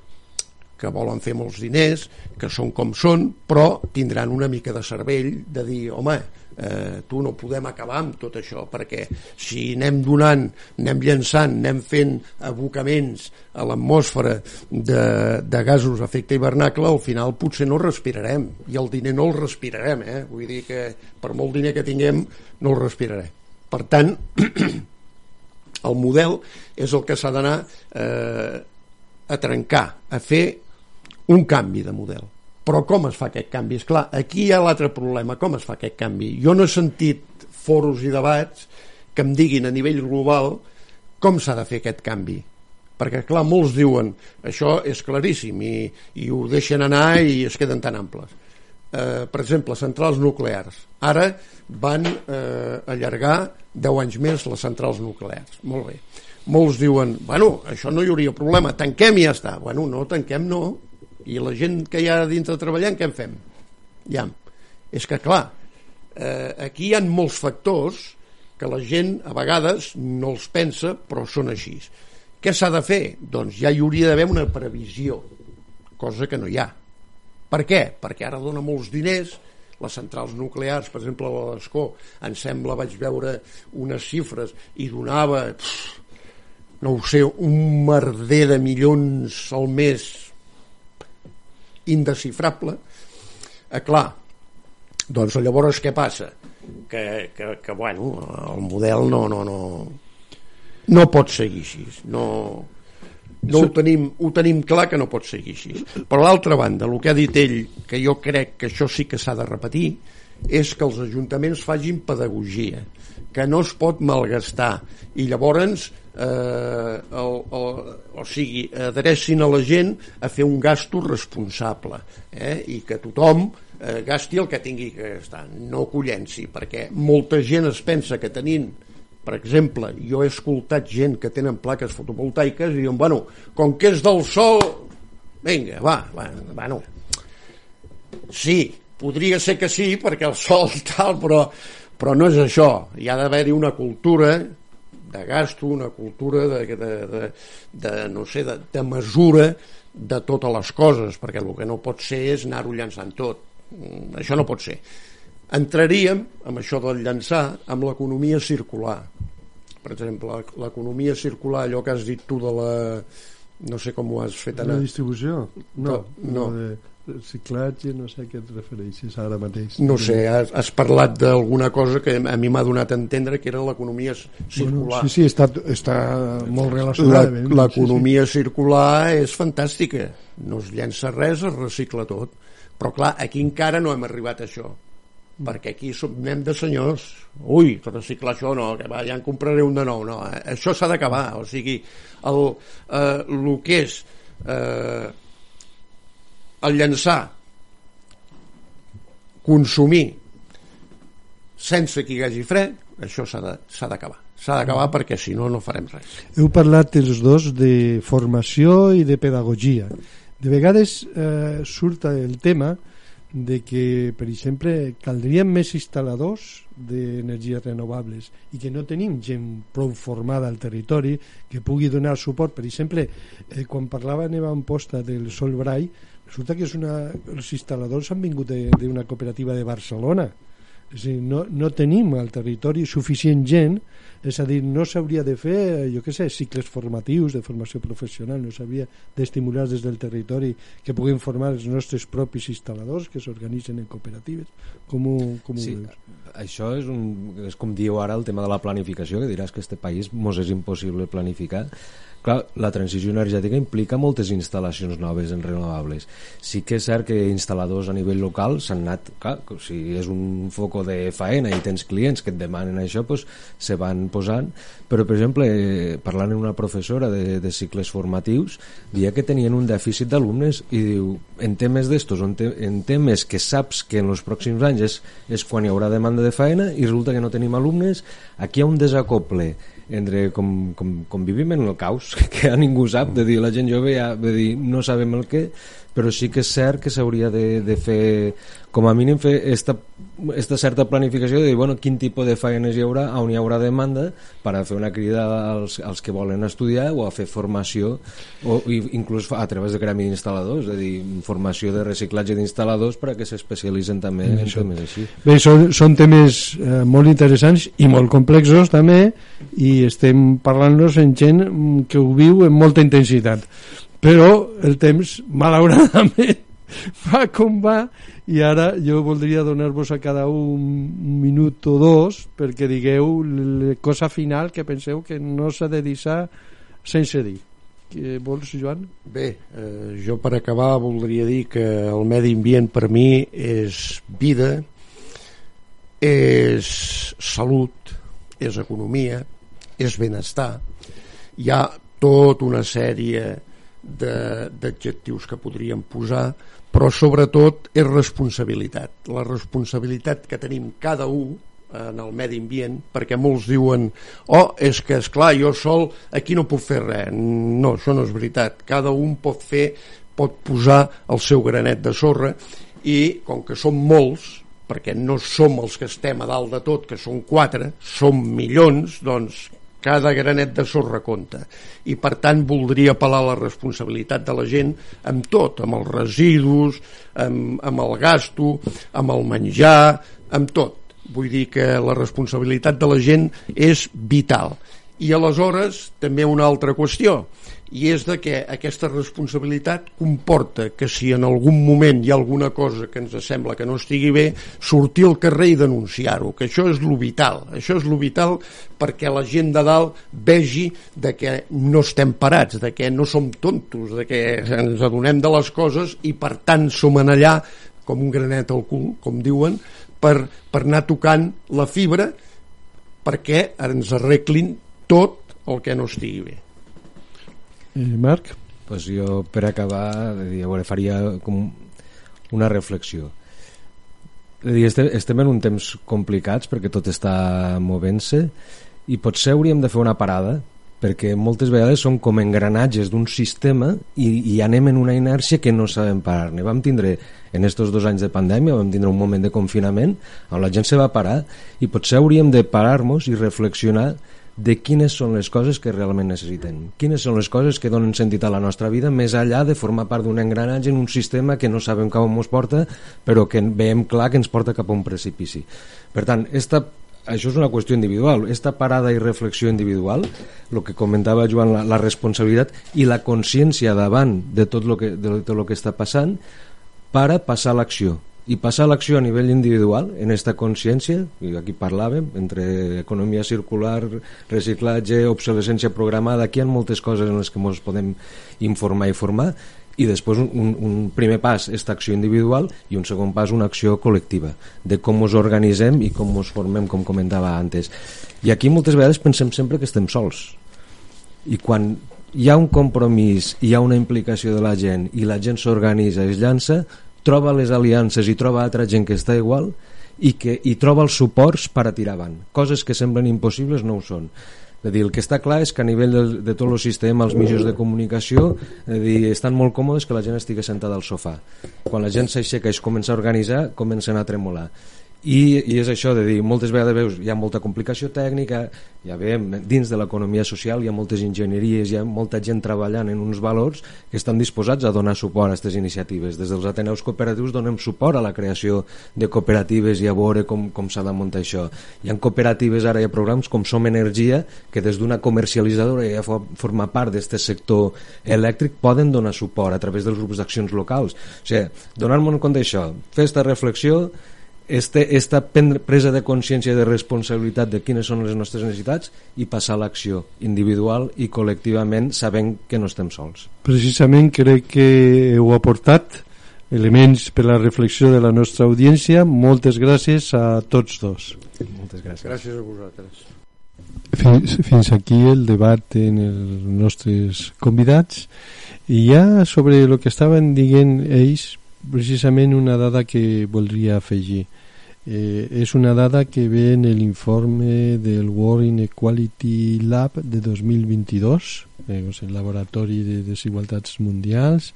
que volen fer molts diners, que són com són, però tindran una mica de cervell de dir, home, eh, tu no podem acabar amb tot això, perquè si anem donant, anem llançant, anem fent abocaments a l'atmosfera de, de gasos d'efecte hivernacle, al final potser no respirarem, i el diner no el respirarem, eh? vull dir que per molt diner que tinguem no el respirarem. Per tant, el model és el que s'ha d'anar eh, a trencar, a fer un canvi de model. Però com es fa aquest canvi? És clar, aquí hi ha l'altre problema, com es fa aquest canvi? Jo no he sentit foros i debats que em diguin a nivell global com s'ha de fer aquest canvi. Perquè, clar, molts diuen això és claríssim i, i ho deixen anar i es queden tan amples. Eh, per exemple, centrals nuclears. Ara van eh, allargar 10 anys més les centrals nuclears. Molt bé. Molts diuen, bueno, això no hi hauria problema, tanquem i ja està. Bueno, no, tanquem no, i la gent que hi ha dintre treballant, què en fem? Ja. És que, clar, eh, aquí hi ha molts factors que la gent a vegades no els pensa, però són així. Què s'ha de fer? Doncs ja hi hauria d'haver una previsió, cosa que no hi ha. Per què? Perquè ara dona molts diners, les centrals nuclears, per exemple, a l'Escó, em sembla, vaig veure unes xifres i donava, pff, no ho sé, un merder de milions al mes indescifrable eh, clar doncs llavors què passa? Que, que, que bueno, el model no, no, no, no pot seguir així. No, no ho tenim, ho tenim clar que no pot seguir així. Per l'altra banda, el que ha dit ell que jo crec que això sí que s'ha de repetir és que els ajuntaments facin pedagogia que no es pot malgastar. I llavors eh, el, el, o sigui, adrecin a la gent a fer un gasto responsable eh, i que tothom eh, gasti el que tingui que gastar, no collenci, perquè molta gent es pensa que tenint per exemple, jo he escoltat gent que tenen plaques fotovoltaiques i diuen, bueno, com que és del sol, vinga, va, va bueno, sí, podria ser que sí, perquè el sol tal, però, però no és això. Hi ha d'haver-hi una cultura de gasto, una cultura de, de, de, de no sé, de, de mesura de totes les coses, perquè el que no pot ser és anar-ho llançant tot. Mm, això no pot ser entraríem, amb això del llançar, amb l'economia circular. Per exemple, l'economia circular, allò que has dit tu de la... no sé com ho has fet anar. La distribució? No, no. de reciclatge, no sé a què et refereixes ara mateix. No sé, has, has parlat d'alguna cosa que a mi m'ha donat a entendre que era l'economia circular. Bueno, sí, sí, està, està molt relacionada. L'economia sí, sí. circular és fantàstica. No es llença res, es recicla tot. Però clar, aquí encara no hem arribat a això perquè aquí som, anem de senyors ui, reciclar això no, que va, ja en compraré un de nou no, eh, això s'ha d'acabar o sigui, el, eh, el que és eh, el llançar consumir sense que hi hagi fre això s'ha d'acabar. S'ha d'acabar perquè si no no farem res. Heu parlat els dos de formació i de pedagogia. De vegades eh, surt el tema de que, per exemple, caldrien més instal·ladors d'energies renovables i que no tenim gent prou formada al territori que pugui donar suport. Per exemple, eh, quan parlava Neva Amposta del Sol Brai, resulta que és una, els instal·ladors han vingut d'una cooperativa de Barcelona. És a dir, no, no tenim al territori suficient gent és a dir, no s'hauria de fer, jo què sé, cicles formatius de formació professional, no s'hauria d'estimular des del territori que puguin formar els nostres propis instal·ladors que s'organitzen en cooperatives. Com ho, com ho sí, veus? Això és, un, és com diu ara el tema de la planificació, que diràs que este país mos és impossible planificar, Clar, la transició energètica implica moltes instal·lacions noves en renovables. Sí que és cert que instal·ladors a nivell local s'han anat, clar, si és un foco de faena i tens clients que et demanen això, doncs se van posant, però per exemple, eh, parlant amb una professora de, de cicles formatius, dia que tenien un dèficit d'alumnes i diu, en temes d'estos, en, te, en temes que saps que en els pròxims anys és, és quan hi haurà demanda de faena i resulta que no tenim alumnes, aquí hi ha un desacople entre com, com, com vivim en el caos que a ningú sap, de dir la gent jove ja, de dir no sabem el què però sí que és cert que s'hauria de, de fer com a mínim fer esta, esta certa planificació de dir, bueno, quin tipus de feines hi haurà, on hi haurà demanda per a fer una crida als, als que volen estudiar o a fer formació o inclús a través de gremi d'instal·ladors és a dir, formació de reciclatge d'instal·ladors per a que s'especialitzen també en això. temes així. Bé, són, són temes eh, molt interessants i molt complexos també i estem parlant-nos en gent que ho viu amb molta intensitat però el temps malauradament va com va i ara jo voldria donar-vos a cada un, un minut o dos perquè digueu la cosa final que penseu que no s'ha de deixar sense dir que vols, Joan? Bé, eh, jo per acabar voldria dir que el medi ambient per mi és vida, és salut, és economia, és benestar. Hi ha tota una sèrie d'adjectius que podríem posar, però sobretot és responsabilitat. La responsabilitat que tenim cada un en el medi ambient, perquè molts diuen oh, és que és clar, jo sol aquí no puc fer res. No, això no és veritat. Cada un pot fer, pot posar el seu granet de sorra i com que som molts, perquè no som els que estem a dalt de tot, que són quatre, som milions, doncs cada granet de sorra compta. I per tant voldria apel·lar la responsabilitat de la gent amb tot, amb els residus amb, amb el gasto amb el menjar, amb tot. Vull dir que la responsabilitat de la gent és vital. I aleshores també una altra qüestió, i és de que aquesta responsabilitat comporta que si en algun moment hi ha alguna cosa que ens sembla que no estigui bé, sortir al carrer i denunciar-ho, que això és lo vital, això és lo vital perquè la gent de dalt vegi de que no estem parats, de que no som tontos, de que ens adonem de les coses i per tant som en allà com un granet al cul, com diuen, per, per anar tocant la fibra perquè ens arreglin tot el que no estigui bé. Eh, Marc? Pues jo, per acabar, dir, veure, faria com una reflexió. Dir, estem, estem en un temps complicats perquè tot està movent-se i potser hauríem de fer una parada perquè moltes vegades són com engranatges d'un sistema i, i anem en una inèrcia que no sabem parar-ne. Vam tindre, en aquests dos anys de pandèmia, vam tindre un moment de confinament on la gent se va parar i potser hauríem de parar-nos i reflexionar de quines són les coses que realment necessitem, quines són les coses que donen sentit a la nostra vida més enllà de formar part d'un engranatge en un sistema que no sabem cap on ens porta però que veiem clar que ens porta cap a un precipici. Per tant, esta això és una qüestió individual. Esta parada i reflexió individual, el que comentava Joan, la, la responsabilitat i la consciència davant de tot el que, de tot el que està passant per a passar l'acció i passar l'acció a nivell individual en aquesta consciència, i aquí parlàvem entre economia circular, reciclatge, obsolescència programada, aquí hi ha moltes coses en les que ens podem informar i formar i després un, un primer pas és acció individual i un segon pas una acció col·lectiva de com ens organitzem i com ens formem com comentava antes. I aquí moltes vegades pensem sempre que estem sols. I quan hi ha un compromís hi ha una implicació de la gent i la gent s'organitza es llança troba les aliances i troba altra gent que està igual i que i troba els suports per a tirar avant. Coses que semblen impossibles no ho són. És dir, el que està clar és que a nivell de, de tot el sistema, els mitjans de comunicació, és dir, estan molt còmodes que la gent estigui sentada al sofà. Quan la gent s'aixeca i es comença a organitzar, comencen a tremolar i, i és això de dir, moltes vegades veus hi ha molta complicació tècnica ja veiem, dins de l'economia social hi ha moltes enginyeries, hi ha molta gent treballant en uns valors que estan disposats a donar suport a aquestes iniciatives. Des dels Ateneus Cooperatius donem suport a la creació de cooperatives i a veure com, com s'ha de muntar això. Hi ha cooperatives ara, hi ha programes com Som Energia que des d'una comercialitzadora ja forma part d'aquest sector elèctric poden donar suport a través dels grups d'accions locals. O sigui, donar-nos en compte d'això fer aquesta reflexió este, esta presa de consciència de responsabilitat de quines són les nostres necessitats i passar a l'acció individual i col·lectivament sabent que no estem sols. Precisament crec que heu aportat elements per la reflexió de la nostra audiència. Moltes gràcies a tots dos. Moltes gràcies. Gràcies a vosaltres. Fins, fins aquí el debat en els nostres convidats i ja sobre el que estaven dient ells precisament una dada que voldria afegir Eh, és una dada que ve en l'informe del World Inequality Lab de 2022, eh, el Laboratori de Desigualtats Mundials.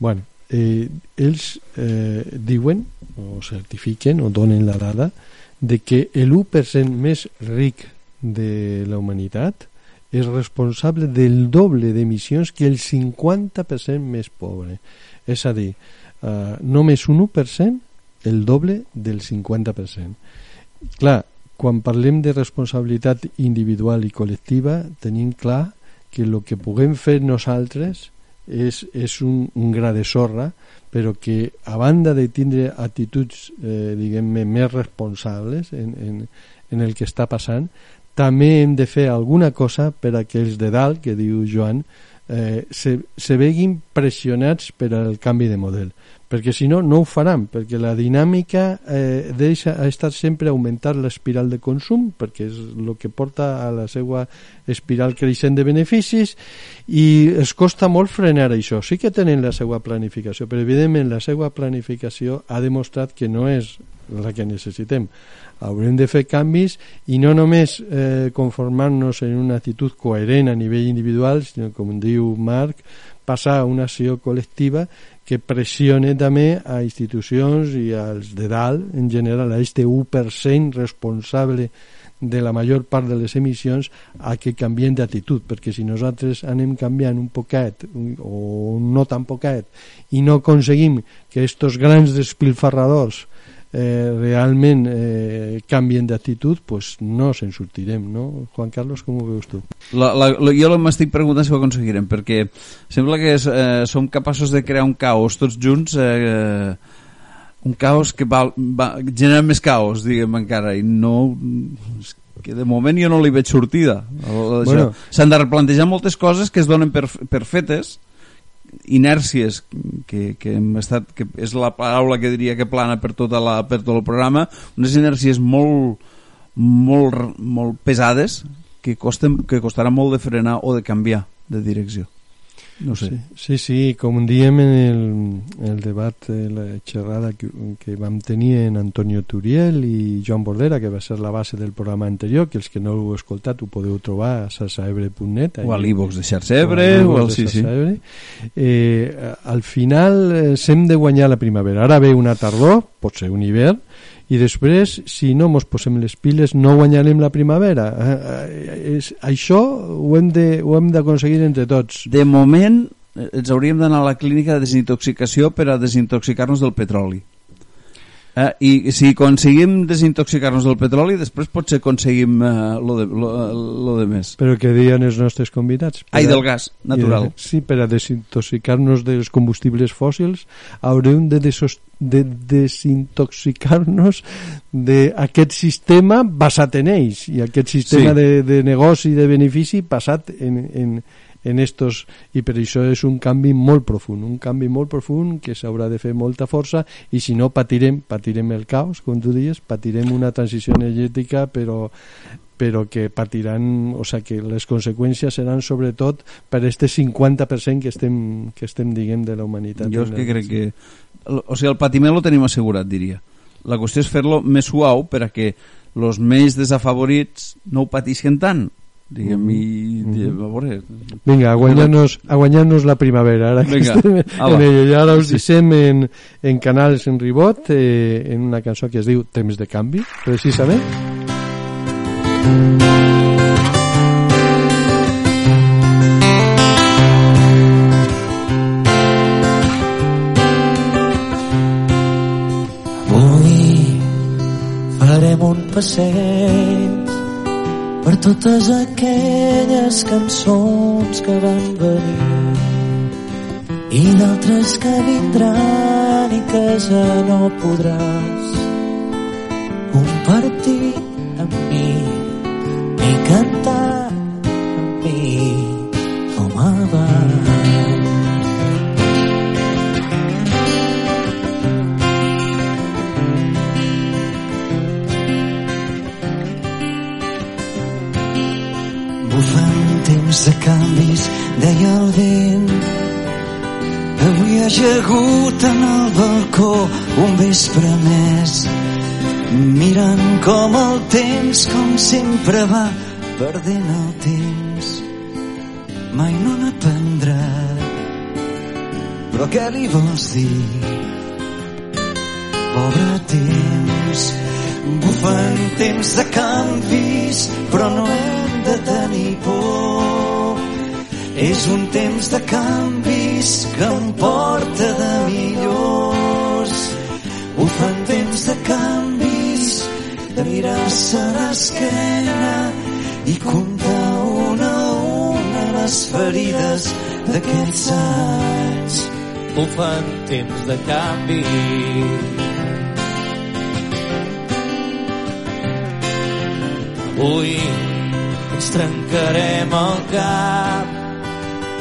bueno, eh, ells eh, diuen o certifiquen o donen la dada de que l'1% més ric de la humanitat és responsable del doble d'emissions que el 50% més pobre. És a dir, només un 1% el doble del 50%. Clar, quan parlem de responsabilitat individual i col·lectiva, tenim clar que el que puguem fer nosaltres és, és un, un gra de sorra, però que a banda de tindre actituds, eh, diguem-ne, més responsables en, en, en el que està passant, també hem de fer alguna cosa per a que els de dalt, que diu Joan, eh, se, se veguin pressionats per al canvi de model perquè si no, no ho faran, perquè la dinàmica eh, deixa a estar sempre augmentar l'espiral de consum, perquè és el que porta a la seva espiral creixent de beneficis, i es costa molt frenar això. Sí que tenen la seva planificació, però evidentment la seva planificació ha demostrat que no és la que necessitem. Haurem de fer canvis i no només eh, conformar-nos en una actitud coherent a nivell individual, sinó, com diu Marc, passar a una acció col·lectiva que pressione també a institucions i als de dalt, en general, a este 1% responsable de la major part de les emissions a que canvien d'actitud, perquè si nosaltres anem canviant un poquet o no tan poquet i no aconseguim que estos grans despilfarradors eh, realment eh, canvien d'actitud, pues no se'n sortirem, no? Juan Carlos, com ho veus tu? La, la, la, jo m'estic preguntant si ho aconseguirem, perquè sembla que és, eh, som capaços de crear un caos tots junts, eh, un caos que va, va generar més caos, diguem encara, i no que de moment jo no li veig sortida. S'han bueno. de replantejar moltes coses que es donen per, per fetes, inèrcies que, que hem estat que és la paraula que diria que plana per, tota la, per tot el programa unes inèrcies molt molt, molt pesades que, costen, que costarà molt de frenar o de canviar de direcció no sé. Sí, sí, sí, com diem en el, el debat, la xerrada que, que vam tenir en Antonio Turiel i Joan Bordera, que va ser la base del programa anterior, que els que no heu escoltat ho podeu trobar a sarsaebre.net o a l'e-box de Xarcebre o, al sí, sí. Eh, al final eh, s'hem de guanyar la primavera ara ve una tardor, pot ser un hivern i després, si no mos posem les piles, no guanyarem la primavera. Eh, eh, és, això ho hem d'aconseguir entre tots. De moment, eh, ens hauríem d'anar a la clínica de desintoxicació per a desintoxicar-nos del petroli. Eh, I si aconseguim desintoxicar-nos del petroli, després potser aconseguim eh, lo, de, lo, lo de més. Però què diuen els nostres convidats? Ai, del gas, natural. De, sí, per a desintoxicar-nos dels combustibles fòssils haurem de, desos, de desintoxicar-nos d'aquest sistema basat en ells i aquest sistema sí. de, de negoci i de benefici basat en, en, en estos i per això és un canvi molt profund un canvi molt profund que s'haurà de fer molta força i si no patirem patirem el caos, com tu dius patirem una transició energètica però però que patiran, o sigui, que les conseqüències seran sobretot per este 50% que estem, que estem diguem, de la humanitat. Jo és que crec que... O sigui, el patiment lo tenim assegurat, diria. La qüestió és fer-lo més suau per a que els més desafavorits no ho patisquen tant diguem, i, mm -hmm. a veure... Vinga, a guanyar-nos guanyar la primavera, ara Vinga, que estem en ello. I ara us sí. deixem en, en canals en ribot, eh, en una cançó que es diu Temps de canvi, precisament. Avui farem un passeig per totes aquelles cançons que van venir i d'altres que vindran i que ja no podràs compartir amb mi ni cantar amb mi temps de canvis, deia el vent. Avui ajagut en el balcó un vespre més, mirant com el temps, com sempre va, perdent el temps. Mai no n'aprendrà, però què li vols dir? Pobre temps, bufen temps de canvis, però no hem de tenir por. És un temps de canvis que em porta de millors. Bufen temps de canvis, de mirar-se l'esquena i comptar una a una les ferides d'aquests anys. Bufen temps de canvis Avui ens trencarem el cap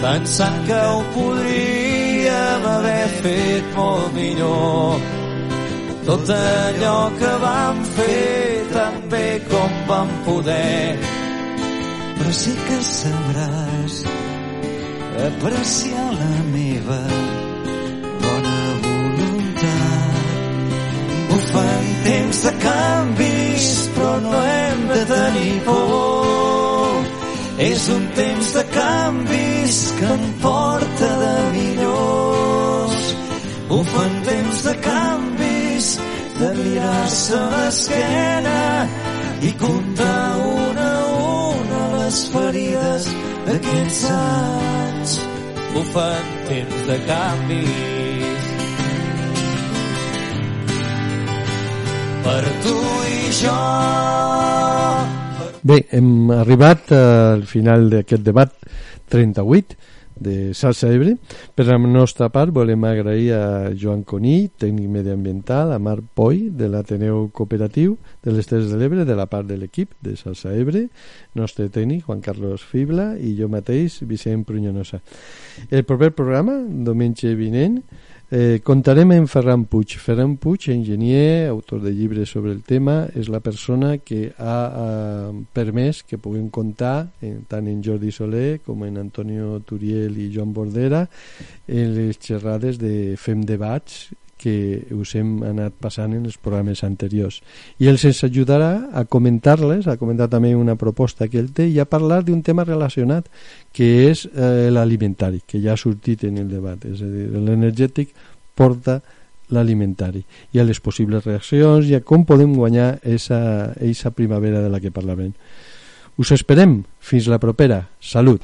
pensant que ho podríem haver fet molt millor. Tot allò que vam fer tan bé com vam poder. Però sí que sabràs apreciar la meva bona voluntat. Bufant temps de canvis, però no hem de tenir por. És un temps de canvis que em porta de millors. Bufen temps de canvis, de mirar-se l'esquena i comptar una a una les ferides d'aquests anys. Bufen temps de canvis per tu i jo. Bé, hem arribat al final d'aquest debat 38 de Salsa Ebre. Per la nostra part volem agrair a Joan Coní, tècnic mediambiental, a Marc Poi, de l'Ateneu Cooperatiu de les Terres de l'Ebre, de la part de l'equip de Salsa Ebre, nostre tècnic, Juan Carlos Fibla, i jo mateix, Vicent Prunyonosa. El proper programa, diumenge vinent, Eh, contarem amb Ferran Puig. Ferran Puig, enginyer, autor de llibres sobre el tema, és la persona que ha eh, permès que puguem comptar eh, tant en Jordi Soler com en Antonio Turiel i Joan Bordera en les xerrades de Fem Debats que us hem anat passant en els programes anteriors. I els ens ajudarà a comentar-les, a comentar també una proposta que ell té i a parlar d'un tema relacionat, que és eh, l'alimentari, que ja ha sortit en el debat. És a dir, l'energètic porta l'alimentari i a les possibles reaccions i a com podem guanyar esa, esa primavera de la que parlarem. Us esperem. Fins la propera. Salut.